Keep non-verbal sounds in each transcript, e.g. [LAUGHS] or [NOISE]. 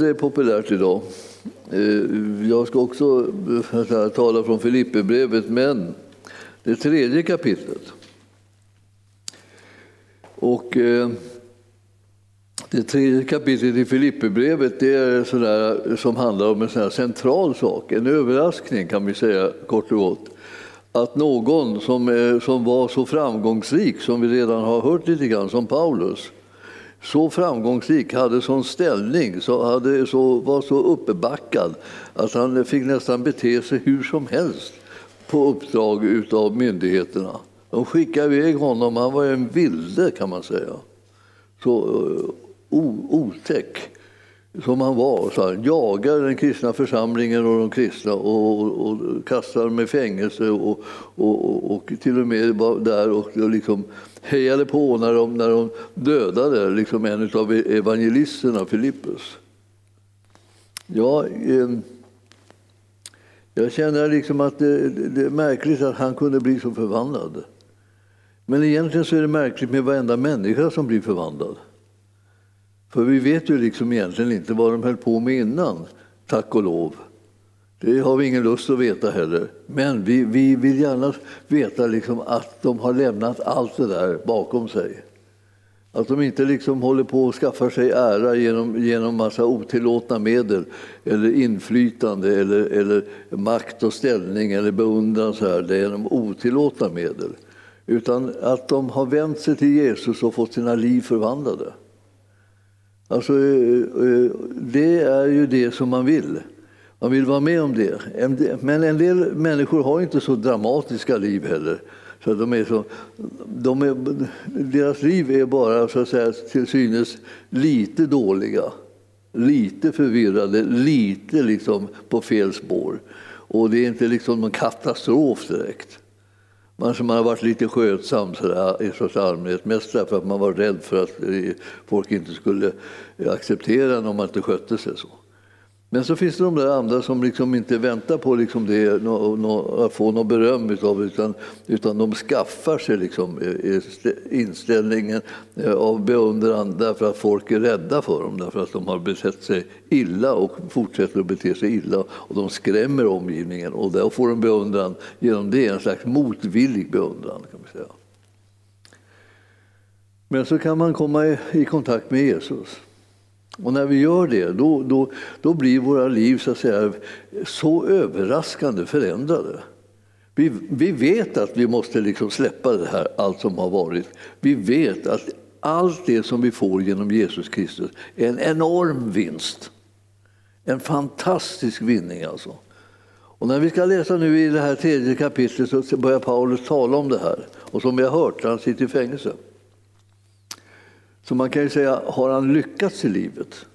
inte eh, är populärt idag. Eh, jag ska också eh, tala från Filipperbrevet, men det tredje kapitlet. Och det tredje kapitlet i Filipperbrevet det är sådär, som handlar om en sån central sak, en överraskning kan vi säga kort och gott. Att någon som, som var så framgångsrik, som vi redan har hört lite grann, som Paulus, så framgångsrik, hade sån ställning, så hade, så, var så uppbackad att han fick nästan bete sig hur som helst på uppdrag av myndigheterna. De skickade iväg honom, han var en vilde kan man säga. Så eh, o, otäck som han var. Så han jagade den kristna församlingen och de kristna och, och, och kastade dem i fängelse och, och, och, till och med var där och, och liksom hejade på när de, när de dödade liksom en av e-, evangelisterna, Filippus. Ja, eh, jag känner liksom att det, det, är märkligt att han kunde bli så förvandlad. Men egentligen så är det märkligt med varenda människa som blir förvandlad. För vi vet ju liksom egentligen inte vad de höll på med innan, tack och lov. Det har vi ingen lust att veta heller. Men vi, vi vill gärna veta liksom att de har lämnat allt det där bakom sig. Att de inte liksom håller på att skaffa sig ära genom, genom massa otillåtna medel eller inflytande eller, eller makt och ställning eller beundran så här, det är genom otillåtna medel. Utan att de har vänt sig till Jesus och fått sina liv förvandlade. Alltså, eh, eh, det är ju det som man vill. Man vill vara med om det. Men en del människor har inte så dramatiska liv heller. Så de är så, de är, deras liv är bara så att säga, till synes lite dåliga, lite förvirrade, lite liksom på fel spår. Och det är inte liksom någon katastrof direkt. Man man har varit lite skötsam sådär, i största allmänhet, mest därför att man var rädd för att eh, folk inte skulle acceptera en om man inte skötte sig så. Men så finns det de där andra som liksom inte väntar på liksom det, no, no, att få något beröm utav utan, utan de skaffar sig liksom inställningen eh, av beundran därför att folk är rädda för dem, därför att de har betett sig illa och fortsätter att bete sig illa och de skrämmer omgivningen och då får de beundran genom det, en slags motvillig beundran. kan man säga. Men så kan man komma i, i kontakt med Jesus. Och när vi gör det, då, då, då blir våra liv så, att säga, så överraskande förändrade. Vi, vi vet att vi måste liksom släppa det här, allt som har varit. Vi vet att allt det som vi får genom Jesus Kristus är en enorm vinst. En fantastisk vinning alltså. Och när vi ska läsa nu i det här tredje kapitlet så börjar Paulus tala om det här. Och som vi har hört, han sitter i fängelse. Så man kan ju säga, har han lyckats i livet?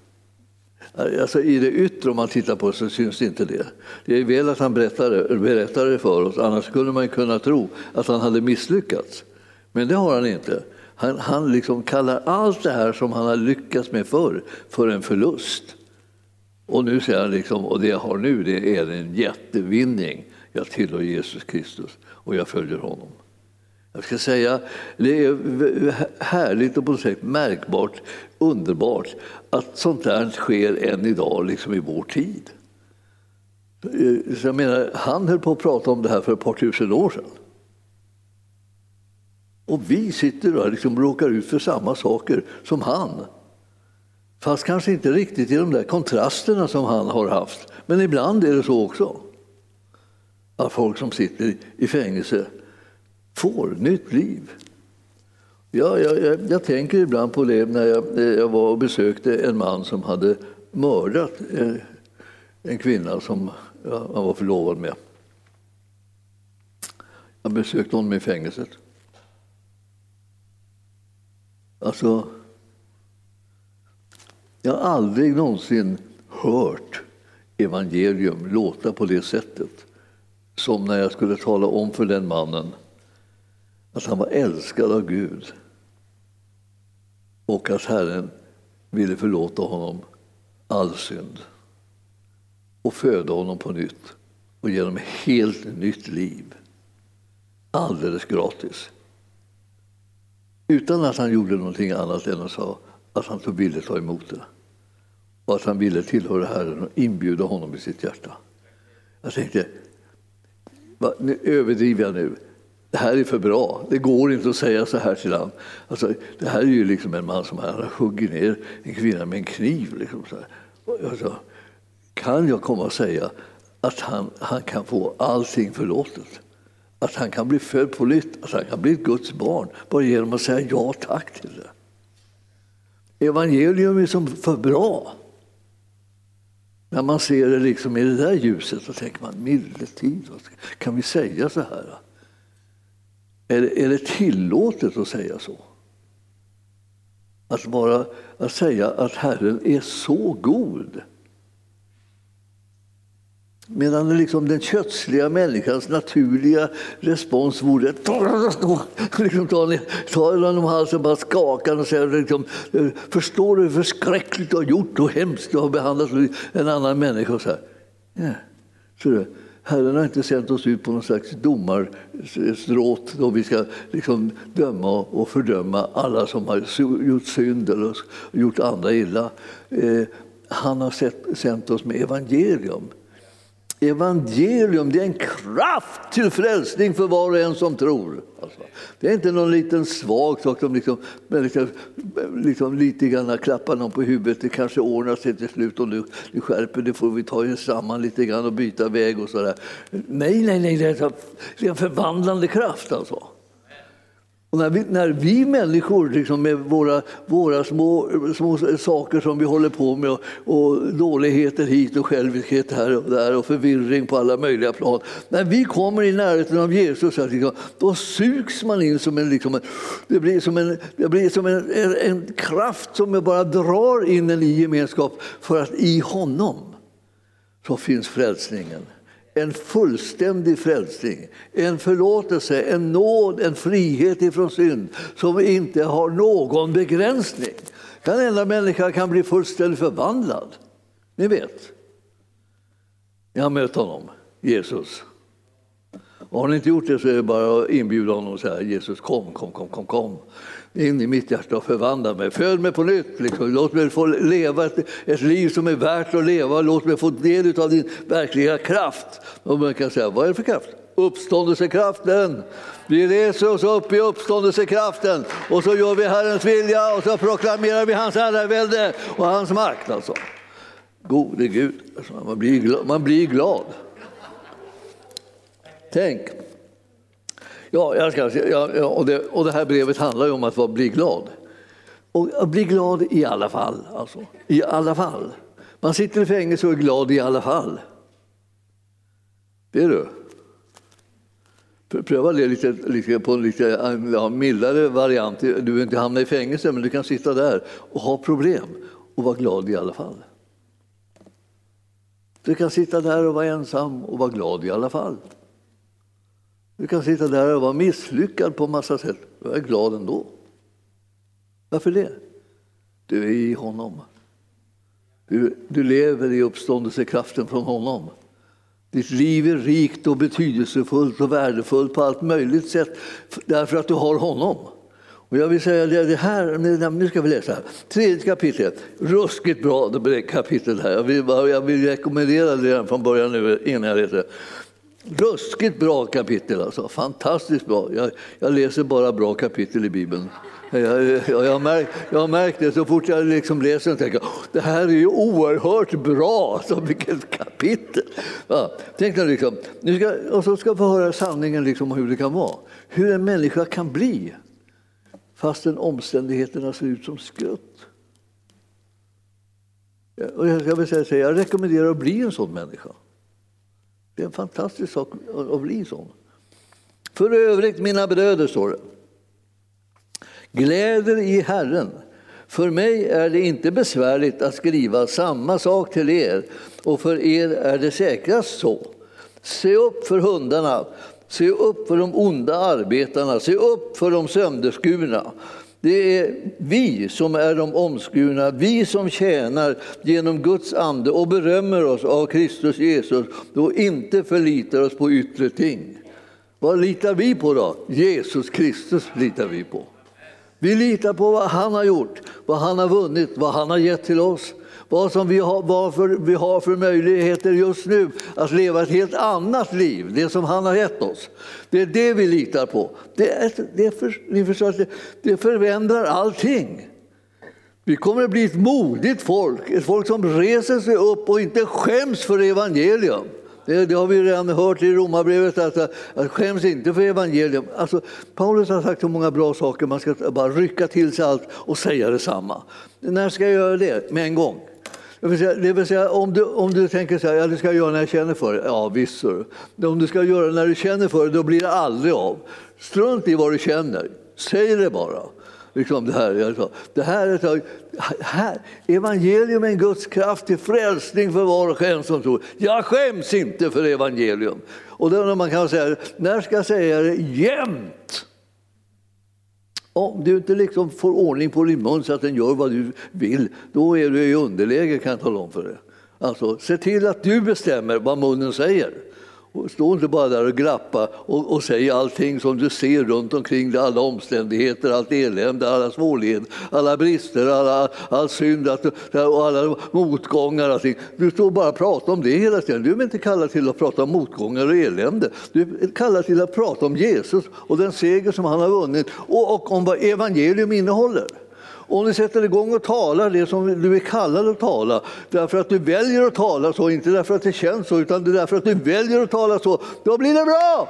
Alltså I det yttre, om man tittar på det så syns inte det. Det är väl att han berättar det, berättar det för oss, annars skulle man kunna tro att han hade misslyckats. Men det har han inte. Han, han liksom kallar allt det här som han har lyckats med förr för en förlust. Och nu säger han, liksom, och det jag har nu det är en jättevinning. Jag tillhör Jesus Kristus och jag följer honom. Jag ska säga, det är härligt och på något sätt märkbart, underbart att sånt där sker än idag, liksom i vår tid. Eh, så jag menar, han höll på att prata om det här för ett par tusen år sedan. Och vi sitter liksom och liksom råkar ut för samma saker som han. Fast kanske inte riktigt i de där kontrasterna som han har haft. Men ibland är det så också. Att folk som sitter i fängelse får nytt liv. Ja, jag, jag, jag, tänker ibland på det när jag, eh, jag, var och besökte en man som hade mördat eh, en, kvinna som han var förlovad med. Jag besökte honom i fängelset. Alltså, jag har aldrig någonsin hört evangelium låta på det sättet som när jag skulle tala om för den mannen att han var älskad av Gud och att Herren ville förlåta honom all synd och föda honom på nytt och ge honom ett helt nytt liv. Alldeles gratis. Utan att han gjorde någonting annat än att, sa att han ville ta emot det. och att han ville tillhöra Herren och inbjuda honom i sitt hjärta. Jag tänkte, nu överdriver jag nu. Det här är för bra. Det går inte att säga så här till honom. Alltså, det här är ju liksom en man som har huggit ner en kvinna med en kniv. Liksom så alltså, kan jag komma och säga att han, han kan få allting förlåtet? Att han kan bli född på nytt, att han kan bli ett Guds barn bara genom att säga ja tack till det. Evangelium är som för bra. När man ser det liksom i det där ljuset så tänker man, milde tid, kan vi säga så här? Är det, är det tillåtet att säga så? Att, bara, att säga att Herren är så god. Medan liksom den kötsliga människans naturliga respons vore att [LAUGHS] liksom ta, ta honom om halsen, bara skaka och säga liksom, Förstår du hur förskräckligt du har gjort och hemskt du har behandlat en annan människa? Så här. Ja. Så Herren har inte sänt oss ut på någon slags domarstråt då vi ska liksom döma och fördöma alla som har gjort synd eller gjort andra illa. Eh, han har sänt oss med evangelium Evangelium det är en kraft till frälsning för var och en som tror. Alltså, det är inte någon liten svag sak som liksom, liksom, liksom lite grann klappar någon på huvudet. Det kanske ordnar sig till slut om du, du skärper det får vi ta er samman lite grann och byta väg och sådär. Nej, nej, nej, det är en förvandlande kraft alltså. Och när, vi, när vi människor liksom med våra, våra små, små saker som vi håller på med och, och dåligheter hit och själviskhet här och där och förvirring på alla möjliga plan. När vi kommer i närheten av Jesus liksom, då sugs man in som en, liksom, det blir som, en, det blir som en, en, en kraft som bara drar in en i gemenskap för att i honom så finns frälsningen en fullständig frälsning, en förlåtelse, en nåd, en frihet ifrån synd som inte har någon begränsning. Den enda människa kan bli fullständigt förvandlad. Ni vet. Jag har mött honom, Jesus. Och har ni inte gjort det så är det bara att inbjuda honom och säga Jesus kom, kom, kom, kom, kom in i mitt hjärta och förvandla mig. Föd mig på nytt. Liksom. Låt mig få leva ett, ett, liv som är värt att leva. Låt mig få del av din verkliga kraft. Och man kan säga, vad är det för kraft? Uppståndelsekraften. Vi reser oss upp i uppståndelsekraften och så gör vi Herrens vilja och så proklamerar vi hans herravälde och hans makt. Alltså. Gode Gud, alltså, man, blir glad, man blir glad. Tänk, Ja, jag ska, ja, och, det, och det här brevet handlar ju om att bli glad. Och bli glad i alla fall. Alltså. I alla fall. Man sitter i fängelse och är glad i alla fall. Det är du. Pröva det lite, lite på en lite ja, mildare variant. Du vill inte hamna i fängelse, men du kan sitta där och ha problem och vara glad i alla fall. Du kan sitta där och vara ensam och vara glad i alla fall. Du kan sitta där och vara misslyckad på massa sätt. Jag är glad ändå. Varför det? Du är i honom. Du, du lever i uppståndelsekraften från honom. Ditt liv är rikt och betydelsefullt och värdefullt på allt möjligt sätt därför att du har honom. Och jag vill säga det här, nu ska vi läsa tredje kapitlet. Ruskigt bra kapitel här. Jag vill, jag vill rekommendera det redan från början nu innan jag läser. Ruskigt bra kapitel alltså, fantastiskt bra. Jag, jag läser bara bra kapitel i Bibeln. Jag, jag, jag, har märkt, jag har märkt det så fort jag liksom läser och tänker det här är ju oerhört bra, så vilket kapitel! Ja, tänk dig liksom, nu ska, och så ska vi få höra sanningen liksom hur det kan vara. Hur en människa kan bli fastän omständigheterna ser ut som skrutt. Och jag, säga, jag rekommenderar att bli en sån människa. Det är en fantastisk sak att bli sån. För övrigt, mina bröder, står det. Gläder i Herren. För mig är det inte besvärligt att skriva samma sak till er och för er är det säkrast så. Se upp för hundarna, se upp för de onda arbetarna, se upp för de sönderskurna. Det är vi som är de omskurna, vi som tjänar genom Guds ande och berömmer oss av Kristus Jesus och inte förlitar oss på yttre ting. Vad litar vi på då? Jesus Kristus litar vi på. Vi litar på vad han har gjort, vad han har vunnit, vad han har gett till oss vad, som vi har, vad för, vi har för möjligheter just nu att leva ett helt annat liv, det som han har gett oss. Det är det vi litar på. Det, är, det, för, ni förstår, det, det förändrar allting. Vi kommer att bli ett modigt folk, ett folk som reser sig upp och inte skäms för evangelium. Det, det, har vi redan hört i Romarbrevet, att, att skäms inte för evangelium. Alltså, Paulus har sagt så många bra saker, man ska bara rycka till sig allt och säga detsamma. När ska jag göra det? Med en gång. Det vill säga, det vill säga om, du, om du tänker så här, ja, det ska jag göra när jag känner för det. Ja, visst. Så. Om du ska göra det när du känner för det, då blir det aldrig av. Strunt i vad du känner. Säg det bara. Liksom det här, det här är här, evangelium är en Guds kraft till frälsning för var och en som tror. Jag skäms inte för evangelium. Och då man kan säga, när ska jag säga det? Jämt! Om du inte liksom får ordning på din mun så att den gör vad du vill, då är du i underläge kan jag tala om för dig. Alltså, se till att du bestämmer vad munnen säger. Stå inte bara där och grappa och, och säg allting som du ser runt omkring dig, alla omständigheter, allt elände, alla svårigheter, alla brister, alla, all synd och alla motgångar. Allting. Du står bara och pratar om det hela tiden. Du är inte kallad till att prata om motgångar och elände. Du är kallad till att prata om Jesus och den seger som han har vunnit och, och om vad evangelium innehåller. Om du sätter igång och talar det som du är kallad att tala, därför att du väljer att tala så, inte därför att det känns så, utan därför att du väljer att tala så, då blir det bra!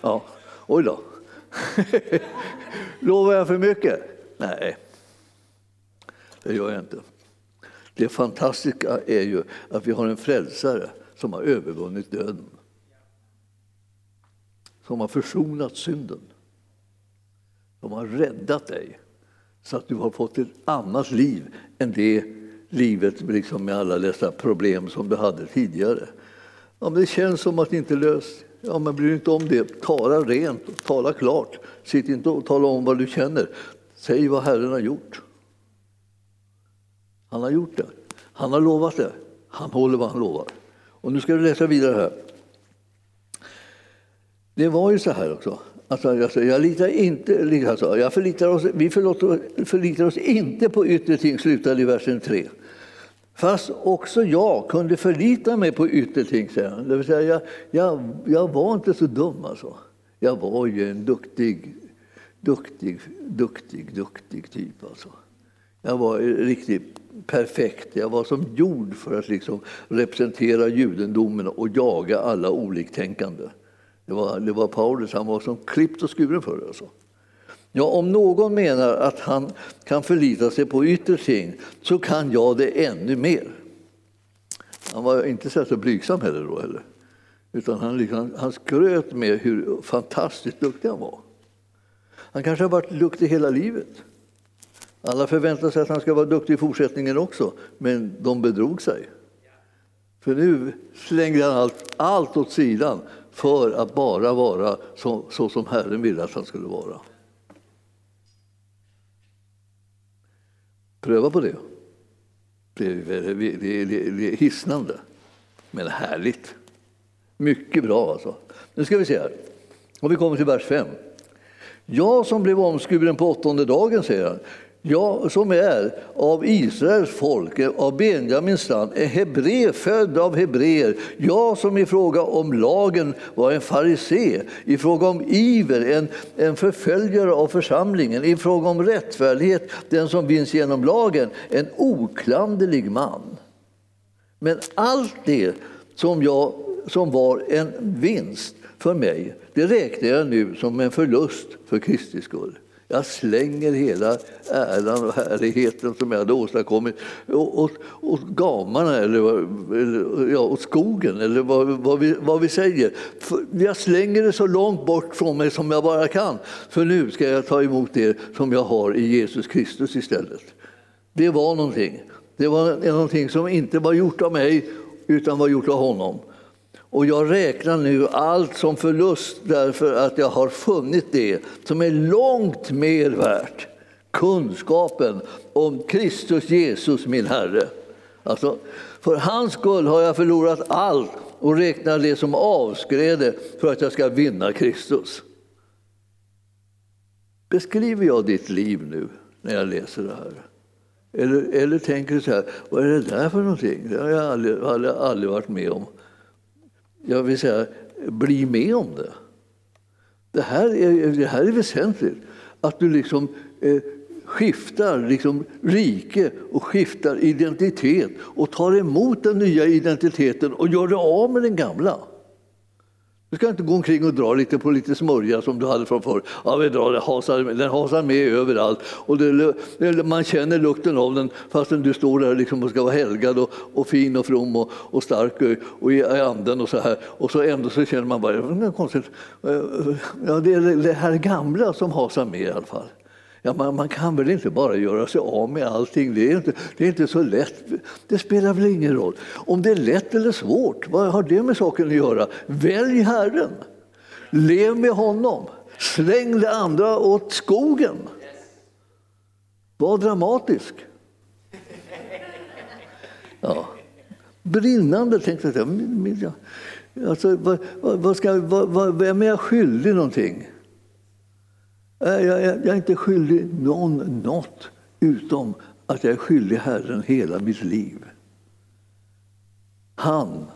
Ja, oj då. [LAUGHS] Lovar jag för mycket? Nej, det gör jag inte. Det fantastiska är ju att vi har en frälsare som har övervunnit döden. Som har försonat synden. Som har räddat dig så att du har fått ett annat liv än det livet liksom med alla dessa problem som du hade tidigare. Ja, det känns som att det inte är löst. Ja, men bryr inte om det. Tala rent och tala klart. Sitt inte och tala om vad du känner. Säg vad Herren har gjort. Han har gjort det. Han har lovat det. Han håller vad han lovar. Och nu ska du läsa vidare här. Det var ju så här också Alltså, sa jag litar inte, alltså, jag förlitar oss, vi förlåter, förlitar oss inte på yttre ting, slutar i versen 3. Fast också jag kunde förlita mig på yttre ting, säger han. Det vill säga, jag, jag, jag var inte så dum alltså. Jag var ju en duktig, duktig, duktig, duktig typ alltså. Jag var riktigt perfekt. Jag var som gjord för att liksom representera judendomen och jaga alla oliktänkande. Det var, det var Paulus, han var som klippt och skuren för det. Alltså. Ja, om någon menar att han kan förlita sig på yttre ting så kan jag det ännu mer. Han var inte så blygsam heller då. Heller. Utan han, liksom, han skröt med hur fantastiskt duktig han var. Han kanske har varit duktig hela livet. Alla förväntar sig att han ska vara duktig i fortsättningen också, men de bedrog sig. För nu slängde han allt, allt åt sidan för att bara vara så, så som Herren ville att han skulle vara. Pröva på det. Det är, det, det, det är hisnande, men härligt. Mycket bra alltså. Nu ska vi se här. Och vi kommer till vers 5. Jag som blev omskuren på åttonde dagen, säger han, jag som är av Israels folk, av Benjamins land, är hebré, född av hebreer. Jag som i fråga om lagen var en farisé, i fråga om iver en, en förföljare av församlingen, i fråga om rättfärdighet den som vinns genom lagen, en oklanderlig man. Men allt det som, jag, som var en vinst för mig, det räknar jag nu som en förlust för Kristi skull. Jag slänger hela äran och härligheten som jag hade åstadkommit åt, och gamarna eller, eller ja, och skogen eller vad, vad, vi, vad vi säger. För jag slänger det så långt bort från mig som jag bara kan. För nu ska jag ta emot det som jag har i Jesus Kristus istället. Det var någonting. Det var någonting som inte var gjort av mig utan var gjort av honom. Och jag räknar nu allt som förlust därför att jag har funnit det som är långt mer värt. Kunskapen om Kristus Jesus, min Herre. Alltså, för hans skull har jag förlorat allt och räknar det som avskräde för att jag ska vinna Kristus. Beskriver jag ditt liv nu när jag läser det här? Eller, eller tänker du så här, vad är det där för någonting? Det har jag aldrig, aldrig, aldrig varit med om. Jag vill säga, bli med om det. Det här är, det här är väsentligt. Att du liksom eh, skiftar liksom rike och skiftar identitet och tar emot den nya identiteten och gör dig av med den gamla. Du ska inte gå omkring och dra lite på lite smörja som du hade från förr. Ja, vi drar, den, hasar, den hasar med överallt. Och det, man känner lukten av den fastän du står där liksom och ska vara helgad och, och fin och from och, och stark och, och i anden och så här. Och så ändå så känner man bara, det är konstigt. Eh, ja, det är det här gamla som hasar med i alla fall. Ja, man, man, kan väl inte bara göra sig av med allting? Det är, inte, det är inte så lätt. Det spelar väl ingen roll. Om det är lätt eller svårt, vad har det med saken att göra? Välj Herren. Lev med honom. Släng det andra åt skogen. Var dramatisk. Ja. Brinnande, tänkte jag. Alltså, vad, vad ska, vad, vem är jag skyldig någonting? Jag, jag, jag är inte skyldig någon något utom att jag är skyldig Herren hela mitt liv. Han,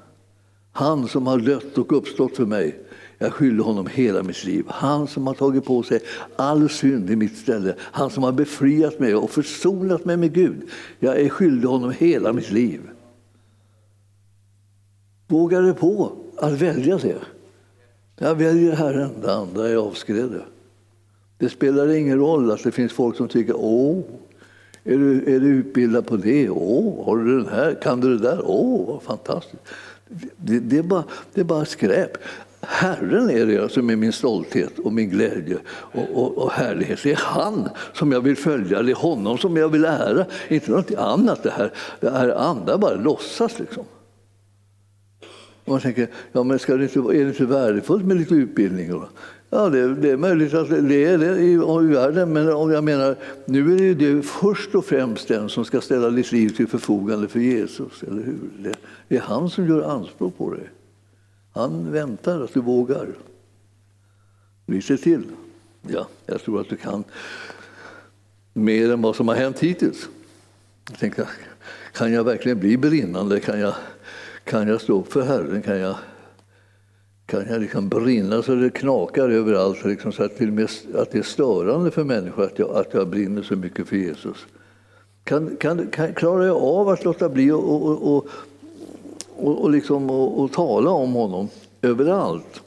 han som har dött och uppstått för mig, jag skyller honom hela mitt liv. Han som har tagit på sig all synd i mitt ställe. Han som har befriat mig och försonat mig med Gud. Jag är skyldig honom hela mitt liv. Vågar det på att välja det. Jag väljer Herren, det andra är avskräde. Det spelar ingen roll att det finns folk som tycker åh, är du, är du utbildad på det? Åh, har du den här? Kan du det där? Åh, vad fantastiskt. Det, det, är bara, det är bara skräp. Herren är det som är min stolthet och min glädje och, och, och, härlighet. Det är han som jag vill följa, det är honom som jag vill ära, inte något annat. Det här, det här andra bara låtsas. Liksom. Och man tänker, ja, men ska det inte, är det inte värdefullt med lite utbildning? Ja, det, det, är möjligt att det är det i, i världen, men om jag menar, nu är det ju det först och främst den som ska ställa ditt liv till förfogande för Jesus, eller hur? Det, det är han som gör anspråk på dig. Han väntar att du vågar. Vi ser till. Ja, jag tror att du kan mer än vad som har hänt hittills. Jag tänker, kan jag verkligen bli brinnande? Kan jag, kan jag stå upp för Herren? Kan jag kan jag liksom brinna så det knakar överallt, liksom, så att, till med, att det är störande för människor att jag, att jag brinner så mycket för Jesus. Kan, kan, kan, klarar jag av att låta bli och, och, och, och, och, liksom, och, och tala om honom överallt?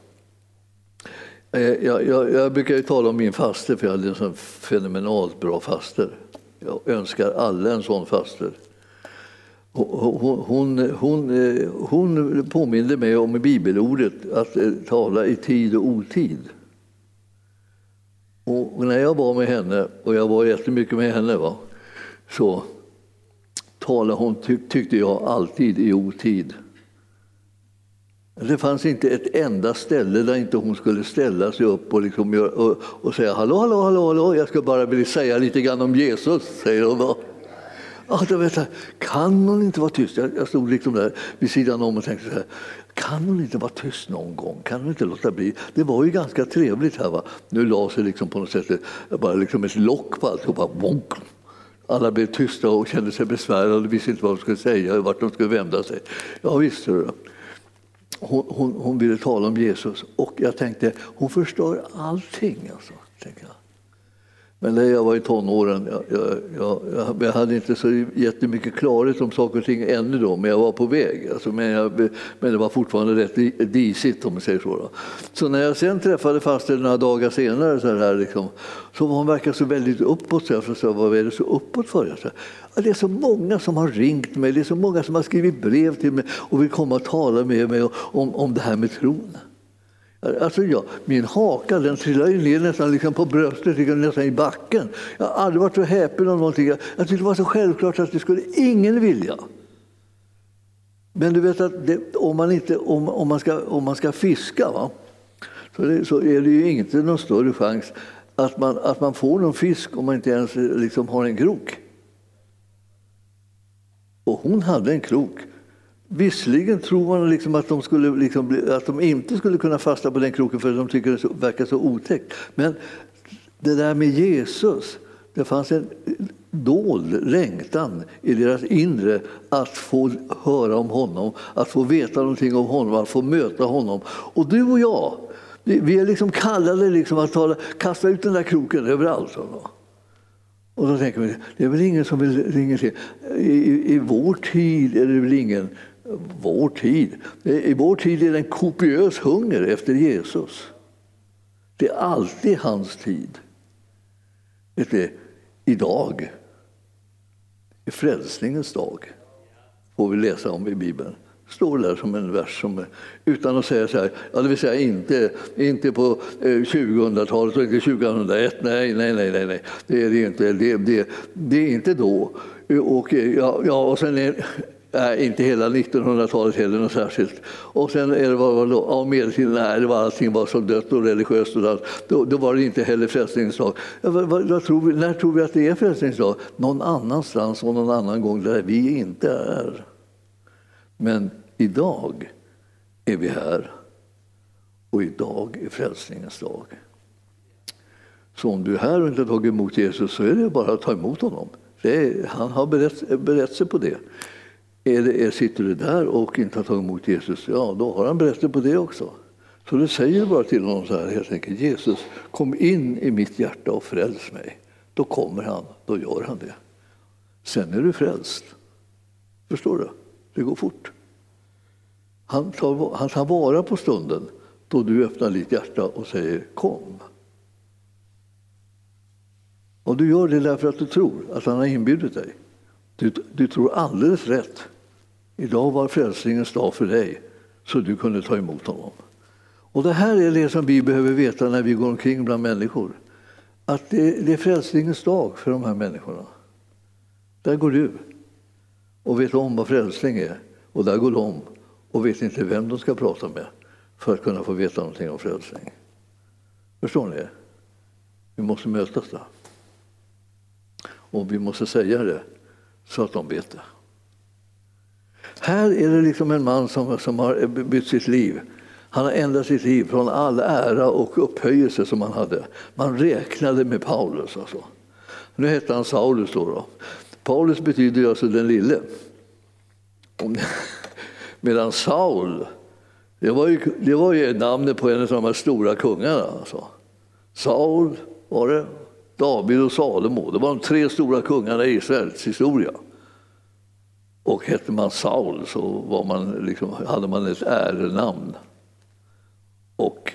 Eh, jag, jag, jag brukar ju tala om min faste, för jag hade en sån fenomenalt bra faster. Jag önskar alla en sån faster. Hon, hon, hon, hon påminde mig om bibelordet att eh, tala i tid och otid. Och när jag var med henne, och jag var jättemycket med henne, va, så talade hon, tyckte jag, alltid i otid. Det fanns inte ett enda ställe där inte hon skulle ställa sig upp och, liksom, och, och säga hallå, hallå, hallå, hallå, jag ska bara vilja säga lite grann om Jesus, säger hon. Då. Ja, då vet jag, kan hon inte vara tyst? Jag, jag stod liksom där vid sidan om och tänkte så här, kan hon inte vara tyst någon gång? Kan hon inte låta bli? Det var ju ganska trevligt här. Va? Nu la sig liksom på något sätt bara liksom ett lock på alltihopa. Bonk. Alla blev tysta och kände sig besvärade och visste inte vad de skulle säga och vart de skulle vända sig. Ja, visst, hon, hon, hon, ville tala om Jesus och jag tänkte, hon förstör allting. Alltså, tänkte jag. Men när jag var i tonåren, jag, jag, jag, jag, hade inte så jättemycket klarhet om saker och ting ännu då, men jag var på väg. Alltså, men, men det var fortfarande rätt disigt om man säger så. Då. Så när jag sen träffade faster några dagar senare så, här, liksom, så var hon verkar så väldigt uppåt. Så jag sa, vad är det så uppåt för? Jag sa, det är så många som har ringt mig, det är så många som har skrivit brev till mig och vill komma och tala med mig om, om det här med tron. Alltså jag, min haka den trillade ner nästan liksom på bröstet, liksom nästan i backen. Jag har aldrig varit så häpen av någonting. Jag, jag tyckte det var så självklart att det skulle ingen vilja. Men du vet att det, om, man inte, om, om, man ska, om man ska fiska va? Så, det, så är det ju inte någon större chans att man, att man får någon fisk om man inte ens liksom har en krok. Och hon hade en krok. Visserligen tror man liksom att, de skulle liksom, att de inte skulle kunna fastna på den kroken för att de tycker det verkar så otäckt. Men det där med Jesus, Det fanns en dold längtan i deras inre att få höra om honom, att få veta någonting om honom, att få möta honom. Och du och jag, vi är liksom kallade liksom att tala, kasta ut den där kroken överallt. Och då tänker vi, det är väl ingen som vill ringa till. I, I vår tid är det väl ingen, vår tid, eh, i vår tid är det en kopiös hunger efter Jesus. Det är alltid hans tid. Vet du, idag är frälsningens dag, får vi läsa om i Bibeln står där som en vers som, utan att säga så här, ja, det vill säga inte, inte på eh, 2000-talet och inte 2001, nej, nej, nej, nej, nej. det är det inte. Det, det, det är inte då. Och, ja, ja, och sen är, Nej, inte hela 1900-talet heller något särskilt. Och sen är det vad, då, ja, medeltiden, nej, det var allting var så dött och religiöst. Och där. Då, då var det inte heller frälsningsdag. Ja, när tror vi att det är frälsningsdag? Någon annanstans och någon annan gång där vi inte är. Men idag är vi här och idag är frälsningens dag. Så om du är här och inte tagit emot Jesus så är det bara att ta emot honom. Är, han har berett, berett sig på det. Är det är, sitter du där och inte har tagit emot Jesus, ja då har han berättat på det också. Så du säger bara till honom så här helt enkelt, Jesus kom in i mitt hjärta och fräls mig. Då kommer han, då gör han det. Sen är du frälst. Förstår du? Det går fort. Han tar, han tar vara på stunden då du öppnar ditt hjärta och säger kom. Och du gör det därför att du tror att han har inbjudit dig. Du, du tror alldeles rätt. Idag var frälsningens dag för dig, så du kunde ta emot honom. Och Det här är det som vi behöver veta när vi går omkring bland människor. Att det, det är frälsningens dag för de här människorna. Där går du och vet om vad frälsning är. Och där går de och vet inte vem de ska prata med för att kunna få veta någonting om frälsning. Förstår ni? Vi måste mötas där. Och vi måste säga det så att de vet det. Här är det liksom en man som, som har bytt sitt liv. Han har ändrat sitt liv från all ära och upphöjelse som han hade. Man räknade med Paulus. Alltså. Nu hette han Saulus. Då, då. Paulus betyder alltså den lille. [LAUGHS] Medan Saul, det var, ju, det var ju namnet på en av de här stora kungarna. Alltså. Saul var det, David och Salomo. Det var de tre stora kungarna i Israels historia. Och hette man Saul så var man liksom, hade man ett ärenamn. Och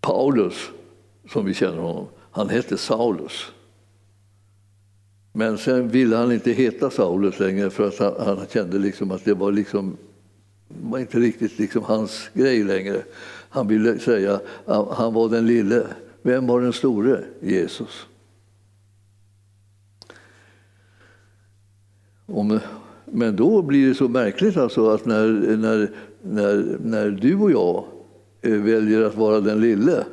Paulus, som vi känner honom, han hette Saulus. Men sen ville han inte heta Saulus längre för att han, han kände liksom att det var, liksom, var inte riktigt liksom hans grej längre. Han ville säga att han var den lille. Vem var den store? Jesus. Om, men då blir det så märkligt alltså att när, när, när, när du och jag eh, väljer att vara den lille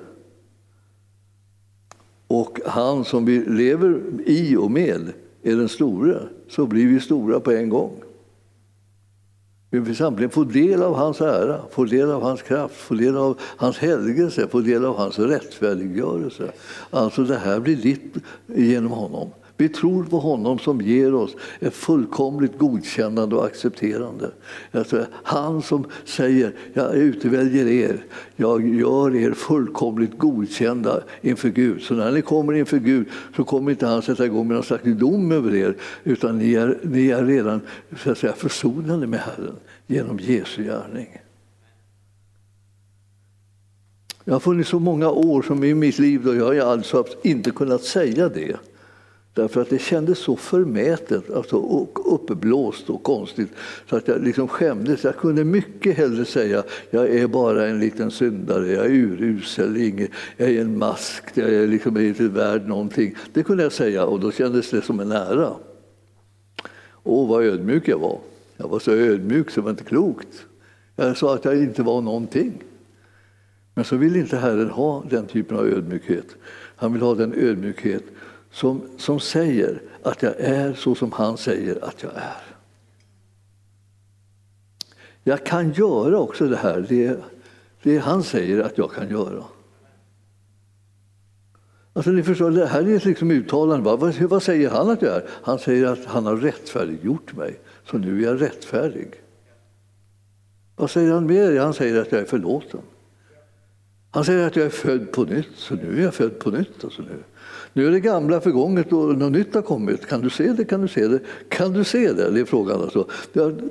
och han som vi lever i och med är den store, så blir vi stora på en gång. Vi vill samtidigt få del av hans ära, få del av hans kraft, få del av hans helgelse, få del av hans rättfärdiggörelse. Alltså det här blir ditt genom honom. Vi tror på honom som ger oss ett fullkomligt godkännande och accepterande. Alltså, han som säger jag utväljer er, jag gör er fullkomligt godkända inför Gud. Så när ni kommer inför Gud så kommer inte han sätta igång med någon slags dom över er utan ni är, ni är redan så att säga, försonade med Herren genom Jesu gärning. Jag har funnits så många år som i mitt liv då jag har alltså inte kunnat säga det. Därför att det kändes så förmätet, alltså, och uppblåst och konstigt så att jag liksom skämdes. Jag kunde mycket hellre säga jag är bara en liten syndare, jag är urusel, jag är en mask, jag är liksom inte värd någonting. Det kunde jag säga och då kändes det som en ära. Åh, vad ödmjuk jag var. Jag var så ödmjuk så det var inte klokt. Jag sa att jag inte var någonting. Men så vill inte Herren ha den typen av ödmjukhet. Han vill ha den ödmjukhet som, som säger att jag är så som han säger att jag är. Jag kan göra också det här, det, det han säger att jag kan göra. Alltså, ni förstår, det här är ett liksom uttalande. Vad, vad säger han att jag är? Han säger att han har rättfärdiggjort mig, så nu är jag rättfärdig. Vad säger han mer? Han säger att jag är förlåten. Han säger att jag är född på nytt, så nu är jag född på nytt. Alltså nu nu är det gamla förgånget och något nytt har kommit. Kan du se det? Kan du se det? Kan du se det? Det är frågan. Alltså.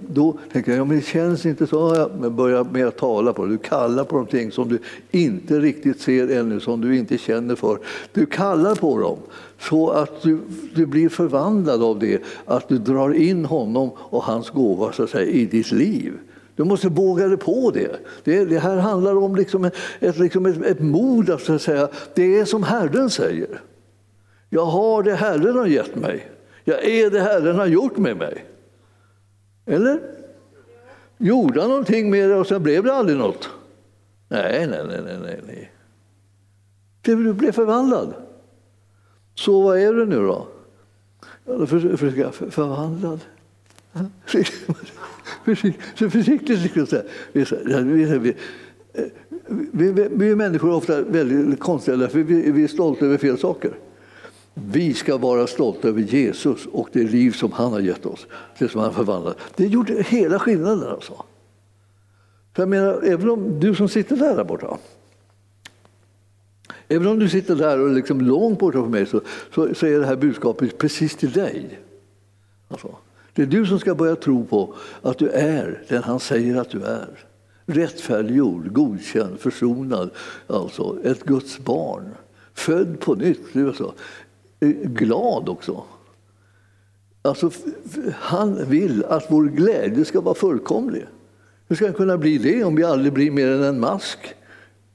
Då tänker jag, ja, men det känns inte så. Jag börjar med att tala på det. Du kallar på någonting som du inte riktigt ser ännu, som du inte känner för. Du kallar på dem så att du, du blir förvandlad av det, att du drar in honom och hans gåva så att säga, i ditt liv. Du måste våga dig på det. det. Det, här handlar om liksom ett, liksom ett, ett mod att, så att säga, det är som Herren säger. Jag har det Herren har gett mig. Jag är det Herren har gjort med mig. Eller? Gjorde han någonting med det och sen blev det aldrig något? Nej, nej, nej, nej, nej. Du blev förvandlad. Så vad är du nu då? Ja, för, för, förvandlad. [LAUGHS] Så försiktigt. skulle jag säga. vi, vi, vi, människor är människor ofta väldigt konstiga, för vi, vi är stolta över fel saker. Vi ska vara stolta över Jesus och det liv som han har gett oss, det som han förvandlat. Det gjorde hela skillnaden. Alltså. För jag menar, även om du som sitter där, där borta, även om du sitter där och liksom långt borta från mig så, så, så är det här budskapet precis till dig. Alltså. Det är du som ska börja tro på att du är den han säger att du är. Rättfärdiggjord, godkänd, försonad, alltså ett Guds barn. Född på nytt glad också. Alltså, han vill att vår glädje ska vara fullkomlig. Hur ska den kunna bli det om vi aldrig blir mer än en mask?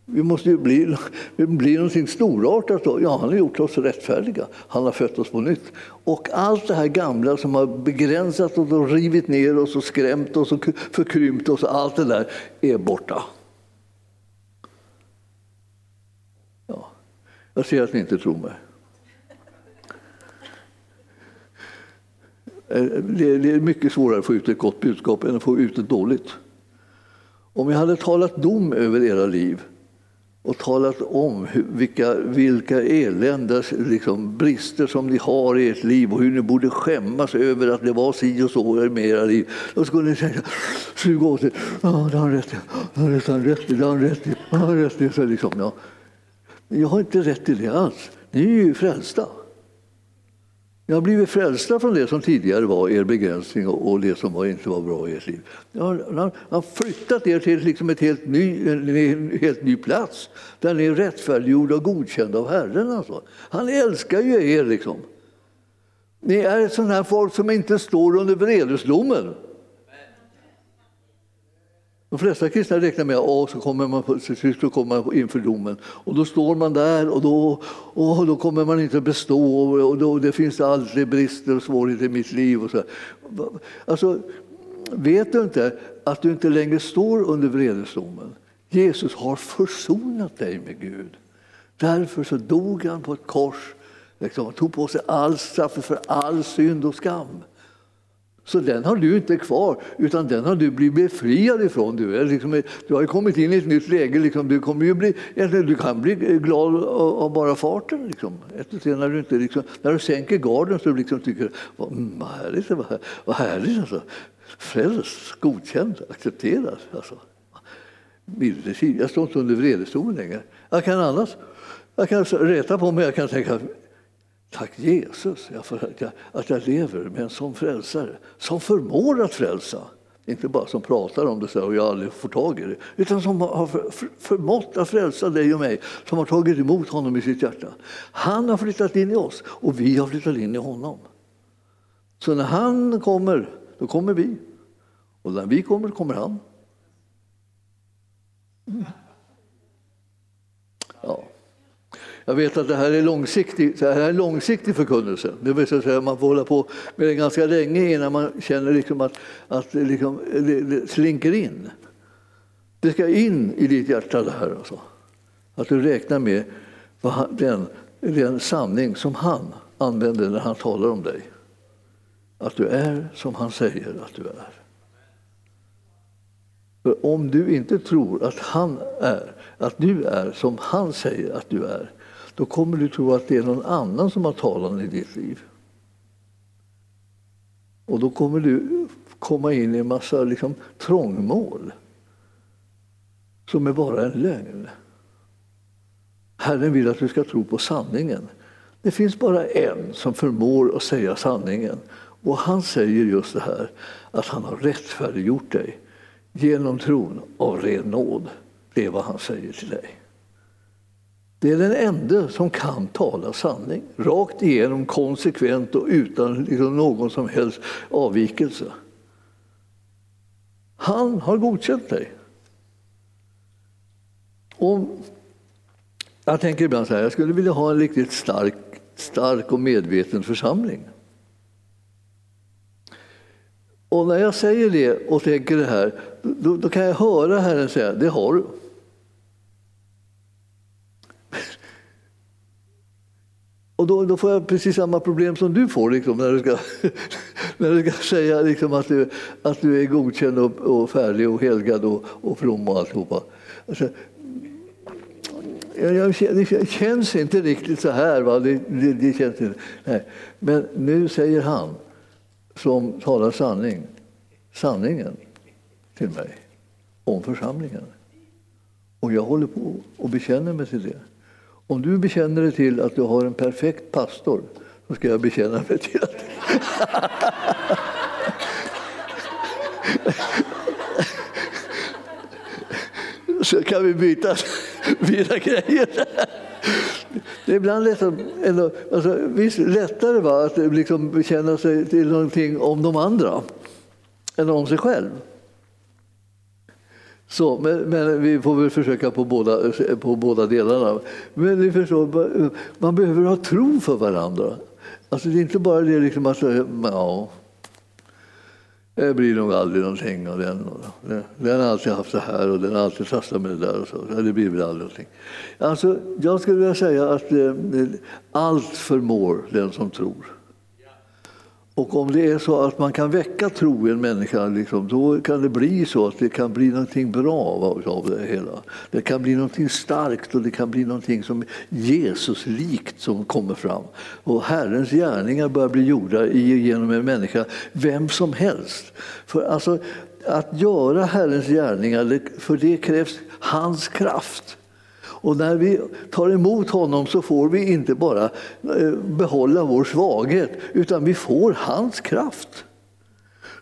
Vi måste ju bli, [LAUGHS] bli någonting storartat. Då. Ja, han har gjort oss rättfärdiga. Han har fött oss på nytt. Och allt det här gamla som har begränsat oss och rivit ner oss och skrämt oss och förkrympt oss, allt det där är borta. Ja. Jag ser att ni inte tror mig. Eh, det är mycket svårare att få ut ett gott budskap än att få ut ett dåligt. Om jag hade talat dom över era liv och talat om vilka, vilka elända liksom, brister som ni har i ert liv och hur ni borde skämmas över att det var si och så med era liv. Då skulle ni säga, suga åt er. Ja, det har han rätt i. Det har han rätt i. Det har han rätt i. Det har han rätt i. Så liksom, ja. Jag har inte rätt i det alls. Ni är ju frälsta. Ni har blivit frälsta från det som tidigare var er begränsning och det som inte var bra i ert liv. Han har flyttat er till liksom ett helt ny, en helt ny plats där ni är rättfärdiggjorda och godkända av Herren. Alltså. Han älskar ju er. Liksom. Ni är ett sånt här folk som inte står under vredesdomen. De flesta kristna räknar med att så kommer man, så kommer man inför domen. Och då står man där och då, och då kommer man inte bestå och då, det finns alltid brister och svårigheter i mitt liv. Och så. Alltså, vet du inte att du inte längre står under vredesdomen? Jesus har försonat dig med Gud. Därför så dog han på ett kors, liksom, tog på sig all straff för all synd och skam. Så den har du inte kvar, utan den har du blivit befriad ifrån. Du, är liksom, du har kommit in i ett nytt läge. Liksom. Du, kommer ju bli, du kan bli glad av bara farten. Liksom. Efter när, du inte, liksom, när du sänker garden så liksom tycker vad, mm, vad härligt, vad, vad härligt alltså. Frälst, godkänd, accepterad. Alltså. Jag står inte under vredesdomen längre. Jag kan annars jag kan reta på mig, jag kan tänka Tack Jesus att jag, att jag lever med en sån frälsare som förmår att frälsa. Inte bara som pratar om det så och jag aldrig får tag i det, utan som har förmått att frälsa dig och mig, som har tagit emot honom i sitt hjärta. Han har flyttat in i oss och vi har flyttat in i honom. Så när han kommer, då kommer vi. Och när vi kommer, kommer han. Mm. Ja. Jag vet att det här är långsiktig, det här är långsiktig förkunnelse. Det vill säga man får hålla på med det ganska länge innan man känner liksom att, att det, liksom, det, det slinker in. Det ska in i ditt hjärta det här. Alltså. Att du räknar med den, den sanning som han använder när han talar om dig. Att du är som han säger att du är. För om du inte tror att han är, att du är som han säger att du är, då kommer du tro att det är någon annan som har talan i ditt liv. Och då kommer du komma in i en massa liksom, trångmål som är bara en lögn. Herren vill att du ska tro på sanningen. Det finns bara en som förmår att säga sanningen. Och han säger just det här, att han har rättfärdiggjort dig genom tron av ren nåd. Det är vad han säger till dig. Det är den enda som kan tala sanning, rakt igenom, konsekvent och utan liksom någon som helst avvikelse. Han har godkänt dig. Och jag tänker ibland så här, jag skulle vilja ha en riktigt stark, stark och medveten församling. Och när jag säger det och tänker det här, då, då kan jag höra Herren säga, det har du. Och då, då, får jag precis samma problem som du får liksom, när, du ska, [LAUGHS] när du ska säga liksom, att, du, att du är godkänd och, och färdig och helgad och, och from och alltihopa. Alltså, jag, jag, det känns inte riktigt så här. Va? Det, det, det känns inte. Nej. Men nu säger han som talar sanning, sanningen till mig om församlingen. Och jag håller på och bekänner mig till det. Om du bekänner dig till att du har en perfekt pastor så ska jag bekänna mig till att... så kan vi byta, byta grejer. Det är ibland lätt, alltså, visst, lättare va, att liksom bekänna sig till någonting om de andra än om sig själv. Så, men, men, vi får väl försöka på båda, på båda delarna. Men ni förstår, man behöver ha tro för varandra. Alltså, det är inte bara det liksom att ja, det blir nog aldrig någonting av den. Den har alltid haft det här och den har alltid trasslat med det där. Och så. Det blir väl aldrig någonting. Alltså, jag skulle vilja säga att eh, allt förmår den som tror. Och om det är så att man kan väcka tro i en människa, liksom, då kan det bli så att det kan bli någonting bra av det hela. Det kan bli någonting starkt och det kan bli någonting som Jesus-likt som kommer fram. Och Herrens gärningar börjar bli gjorda genom en människa, vem som helst. För alltså, att göra Herrens gärningar, för det krävs hans kraft. Och när vi tar emot honom så får vi inte bara eh, behålla vår svaghet utan vi får hans kraft.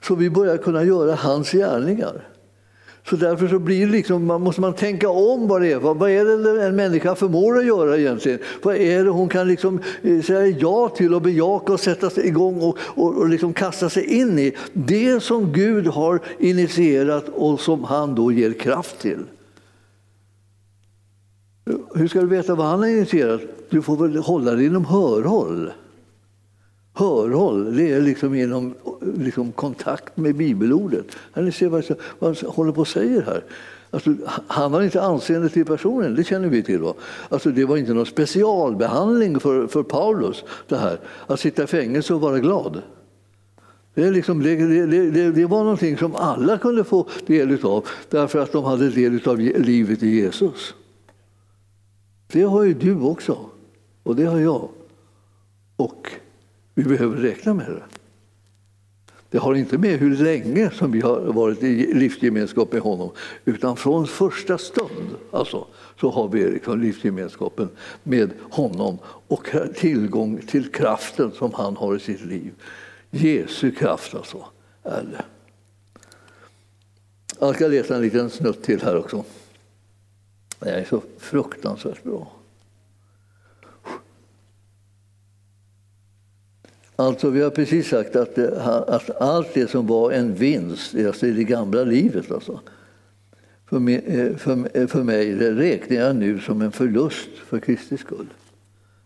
Så vi börjar kunna göra hans gärningar. Så därför så blir liksom, man måste man tänka om vad det är. Vad är det en människa förmår att göra egentligen? Vad är det hon kan liksom eh, säga ja till och bejaka och sätta sig igång och, och, och liksom kasta sig in i? Det som Gud har initierat och som han då ger kraft till. Hur ska du veta vad han har initierat? Du får väl hålla dig inom hörhåll. Hörhåll, det är liksom genom liksom kontakt med bibelordet. Ni ser vad han håller på och säger. här. Alltså, han har inte anseende till personen, det känner vi till. Va? Alltså, det var inte någon specialbehandling för, för Paulus, det här. Att sitta i fängelse och vara glad. Det, liksom, det, det, det, var någonting som alla kunde få del av därför att de hade del av livet i Jesus. Det har ju du också, och det har jag. Och vi behöver räkna med det. Det har inte med hur länge som vi har varit i livsgemenskap med honom, utan från första stund alltså, så har vi liksom livsgemenskapen med honom och tillgång till kraften som han har i sitt liv. Jesu kraft alltså, är det. Jag ska läsa en liten snutt till här också. Det är så fruktansvärt bra. Alltså, vi har precis sagt att, att allt det som var en vinst alltså i det gamla livet, alltså, för, mig, eh, för, eh, för mig det räknar jag nu som en förlust för Kristi skull.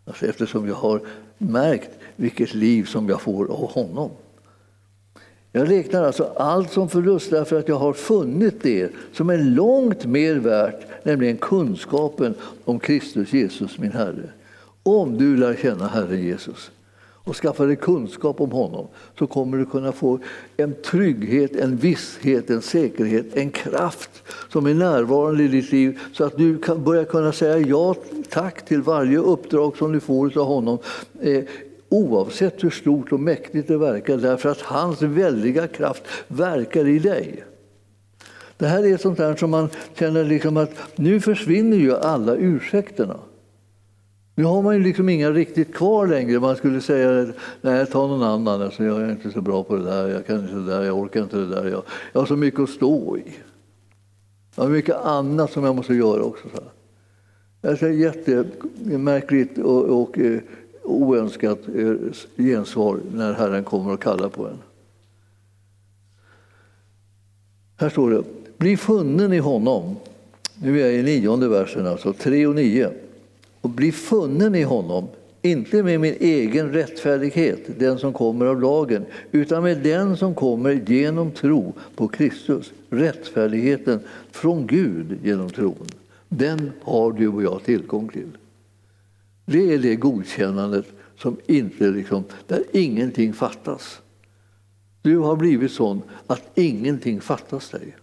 Alltså, eftersom jag har märkt vilket liv som jag får av honom. Jag räknar alltså allt som förlust därför att jag har funnit det som är långt mer värt, nämligen kunskapen om Kristus Jesus, min Herre. Om du lär känna Herren Jesus och skaffar dig kunskap om honom så kommer du kunna få en trygghet, en visshet, en säkerhet, en kraft som är närvarande i ditt liv så att du kan börja kunna säga ja tack till varje uppdrag som du får av honom. Eh, oavsett hur stort och mäktigt det verkar, därför att hans väldiga kraft verkar i dig. Det här är sånt där som man känner liksom att nu försvinner ju alla ursäkterna. Nu har man ju liksom inga riktigt kvar längre. Man skulle säga nej, ta någon annan. Alltså, jag är inte så bra på det där, jag kan inte det där, jag orkar inte det där. Jag, jag har så mycket att stå i. Jag har mycket annat som jag måste göra också. Så Det är jättemärkligt och, och eh, oönskat eh, gensvar när Herren kommer och kallar på en. Här står det, bli funnen i honom. Nu är jag i nionde versen, alltså 3 och 9 och bli funnen i honom, inte med min egen rättfärdighet, den som kommer av lagen, utan med den som kommer genom tro på Kristus, rättfärdigheten från Gud genom tron. Den har du och jag tillgång till. Det är det godkännandet som inte, liksom, där ingenting fattas. Du har blivit sån att ingenting fattas dig.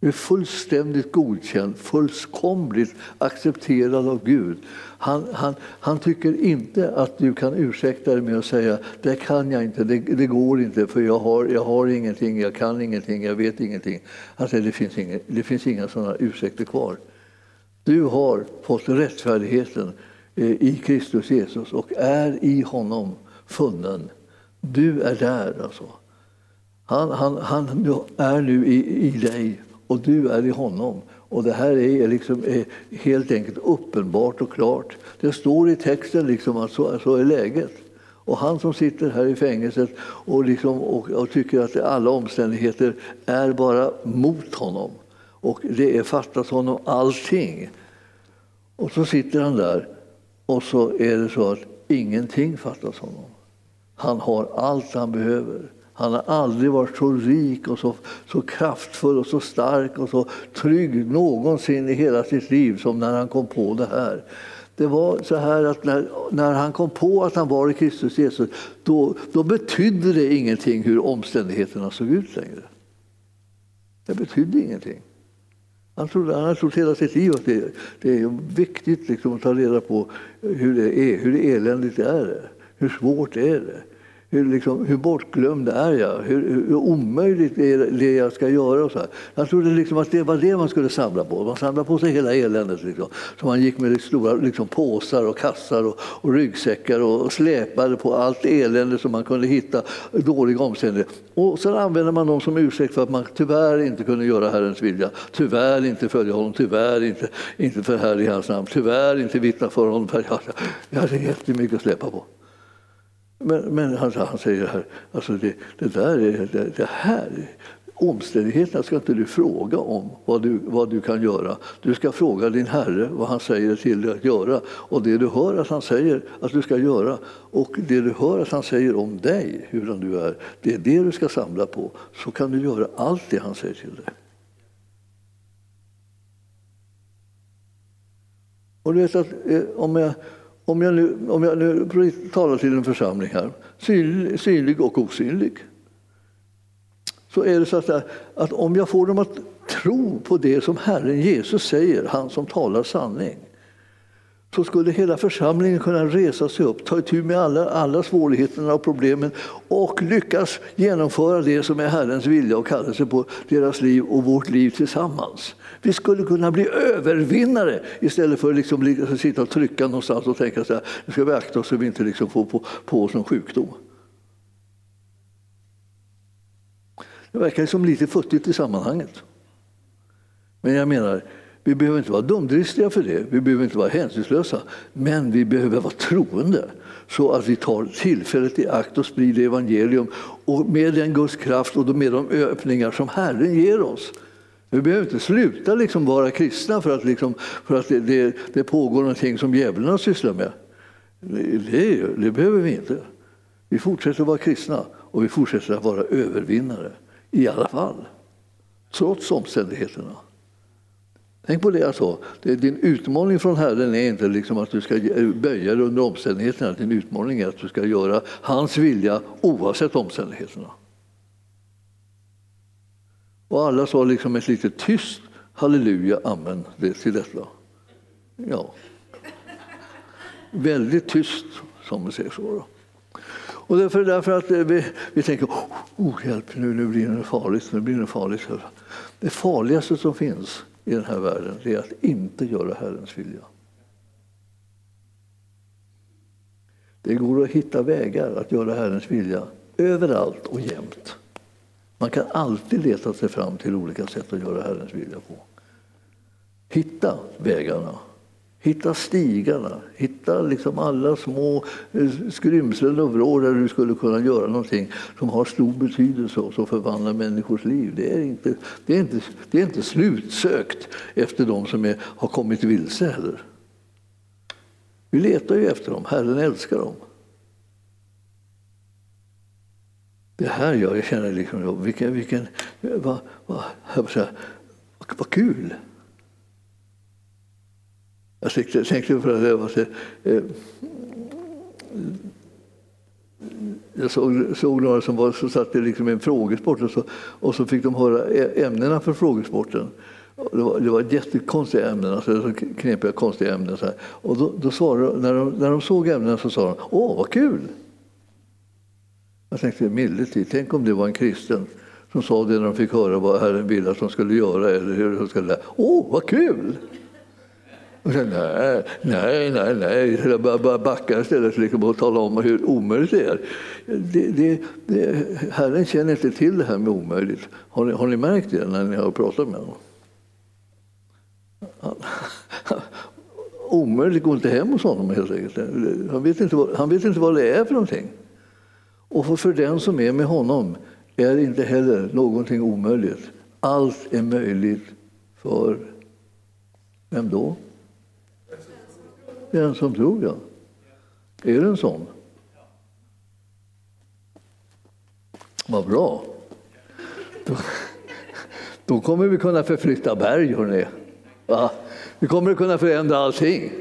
Du är fullständigt godkänd, fullkomligt accepterad av Gud. Han, han, han tycker inte att du kan ursäkta dig med att säga det kan jag inte, det, det, går inte för jag har, jag har ingenting, jag kan ingenting, jag vet ingenting. Han säger det finns, inga, det finns inga sådana ursäkter kvar. Du har fått rättfärdigheten eh, i Kristus Jesus och är i honom funnen. Du är där alltså. Han, han, han är nu i, i dig och du är i honom. Och det här är, liksom, är helt enkelt uppenbart och klart. Det står i texten liksom att så, så är läget. Och han som sitter här i fängelset och, liksom, och, och, tycker att alla omständigheter är bara mot honom och det är fattas honom allting. Och så sitter han där och så är det så att ingenting fattas honom. Han har allt han behöver. Han har aldrig varit så rik och så, så kraftfull och så stark och så trygg någonsin i hela sitt liv som när han kom på det här. Det var så här att när, när han kom på att han var i Kristus Jesus då, då betydde det ingenting hur omständigheterna såg ut längre. Det betydde ingenting. Han trodde, han har trott hela sitt liv att det, det är viktigt liksom att ta reda på hur det är, hur eländigt det är. Hur svårt det är det? Hur, liksom, hur bortglömd är jag? Hur, hur omöjligt är det jag ska göra? Och så här. Jag trodde liksom att det var det man skulle samla på. Man samlade på sig hela eländet. Liksom. Så man gick med stora liksom, påsar och kassar och, och ryggsäckar och, och släpade på allt elände som man kunde hitta, dåliga omständigheter. Och sen använde man dem som ursäkt för att man tyvärr inte kunde göra Herrens vilja. Tyvärr inte följa honom, tyvärr inte, inte förhärliga hans namn, tyvärr inte vittna för honom. Jag hade jättemycket att släppa på. Men, men han, han, säger här, alltså det, det där är, det, det, här, omständigheterna ska inte du fråga om vad du, vad du kan göra. Du ska fråga din Herre vad han säger till dig att göra. Och det du hör att han säger att du ska göra och det du hör att han säger om dig, hur du är, det är det du ska samla på. Så kan du göra allt det han säger till dig. Och du vet att eh, om jag om jag nu, om jag nu talar till en församling här, synlig och osynlig, så är det så att, att om jag får dem att tro på det som Herren Jesus säger, han som talar sanning, så skulle hela församlingen kunna resa sig upp, ta itu med alla, alla svårigheterna och problemen och lyckas genomföra det som är Herrens vilja och kallelse på deras liv och vårt liv tillsammans. Vi skulle kunna bli övervinnare istället för att liksom sitta och trycka någonstans och tänka så här, nu ska vi akta oss så vi inte liksom får på, på oss någon sjukdom. Det verkar som lite futtigt i sammanhanget. Men jag menar, vi behöver inte vara dumdristiga för det, vi behöver inte vara hänsynslösa, men vi behöver vara troende så att vi tar tillfället i akt och sprider evangelium och med den Guds kraft och med de öppningar som Herren ger oss. Vi behöver inte sluta liksom vara kristna för att, liksom, för att det, det, det pågår någonting som djävulen sysslar med. Det, det behöver vi inte. Vi fortsätter att vara kristna och vi fortsätter att vara övervinnare i alla fall, trots omständigheterna. Tänk på det alltså. jag sa. Din utmaning från Herren är inte liksom att du ska böja dig under omständigheterna. Din utmaning är att du ska göra hans vilja oavsett omständigheterna. Och alla sa liksom ett lite tyst halleluja, amen till detta. Ja. Väldigt tyst, som vi säger så. Då. Och därför, därför att eh, vi, vi tänker, oh, oh, hjälp nu, nu blir det farligt, nu blir det farligt. Det farligaste som finns i den här världen det är att inte göra Herrens vilja. Det går att hitta vägar att göra Herrens vilja överallt och jämt. Man kan alltid leta sig fram till olika sätt att göra Herrens vilja på. Hitta vägarna, hitta stigarna, hitta liksom alla små eh, skrymslen och vrår där du skulle kunna göra någonting som har stor betydelse och som förvandlar människors liv. Det är inte, det är inte, det är inte slutsökt efter de som är, har kommit vilse heller. Vi letar ju efter dem, Herren älskar dem. Det här gör jag känner liksom, vilken, vilken, vad, vad, vad, vad kul! Jag tänkte, tänkte på det, var eh, jag såg, såg några som, var, som satt liksom i en frågesport och så, och så fick de höra ämnena för frågesporten. Det var, det var jättekonstiga ämnen, alltså knepiga konstiga ämnen. Så här. Och då, då svarade, när, de, när de såg ämnena så sa de ”Åh, vad kul!” Jag tänkte milde tänk om det var en kristen som sa det när de fick höra vad Herren ville att de skulle göra eller hur de skulle Åh, vad kul! Och sen, nej, nej, nej, nej. Jag bara, backa istället liksom och tala om hur omöjligt det är. Det, det, det, Herren känner inte till det här med omöjligt. Har ni, har ni märkt det när ni har pratat med honom? [LAUGHS] omöjligt går inte hem hos honom helt enkelt. Han vet, inte vad, han vet inte vad det är för någonting. Och för den som är med honom är inte heller någonting omöjligt. Allt är möjligt för vem då? Den som tror, ja. Är det en sån? Vad bra. Då, då kommer vi kunna förflytta berg, hörni. Va? Vi kommer att kunna förändra allting.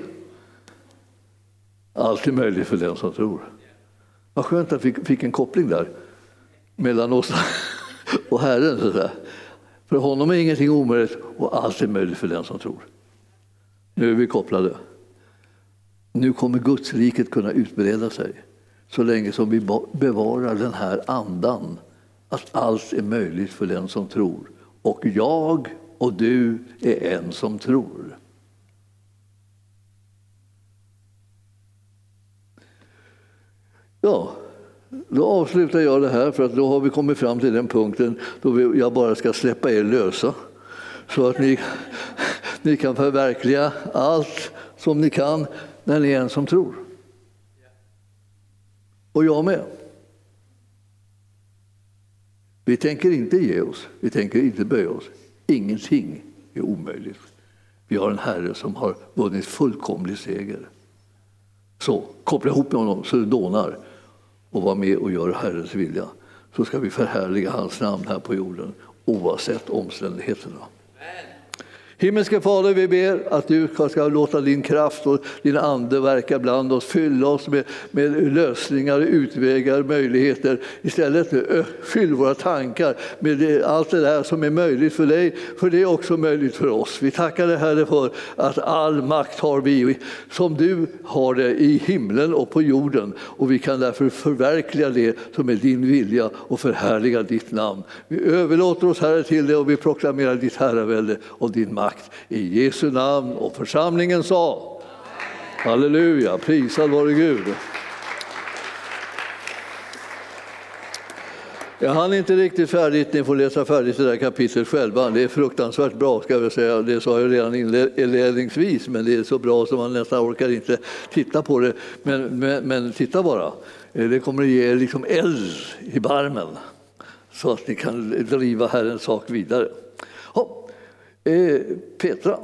Allt är möjligt för den som tror. Vad skönt att vi fick en koppling där mellan oss [LAUGHS] och Herren. Så där. För honom är ingenting omöjligt och allt är möjligt för den som tror. Nu är vi kopplade. Nu kommer Guds riket kunna utbreda sig så länge som vi bevarar den här andan att allt är möjligt för den som tror. Och jag och du är en som tror. Ja, då avslutar jag det här för att då har vi kommit fram till den punkten då jag bara ska släppa er lösa. Så att ni, ni kan förverkliga allt som ni kan när ni är en som tror. Och jag med. Vi tänker inte ge oss, vi tänker inte böja oss. Ingenting är omöjligt. Vi har en Herre som har vunnit fullkomlig seger. Så koppla ihop med honom så det dånar och var med och gör Herrens vilja. Så ska vi förhärliga hans namn här på jorden oavsett omständigheterna. Himmelske Fader, vi ber att du ska låta din kraft och din ande verka bland oss, fylla oss med, med lösningar, utvägar, möjligheter. Istället fyll våra tankar med det, allt det där som är möjligt för dig, för det är också möjligt för oss. Vi tackar dig Herre för att all makt har vi, som du har det i himlen och på jorden. Och vi kan därför förverkliga det som är din vilja och förhärliga ditt namn. Vi överlåter oss Herre till dig och vi proklamerar ditt herravälde och din makt makt. I Jesu namn och församlingen sa Halleluja, prisad vare Gud. Jag hann inte riktigt färdigt, ni får läsa färdigt det där kapitlet själva. Det är fruktansvärt bra, ska jag säga. det sa jag redan inledningsvis, men det är så bra så man nästan orkar inte titta på det. Men, men, men titta bara, eh, det kommer att ge er liksom eld i barmen så att ni kan driva Herrens sak vidare. Eh, Petra?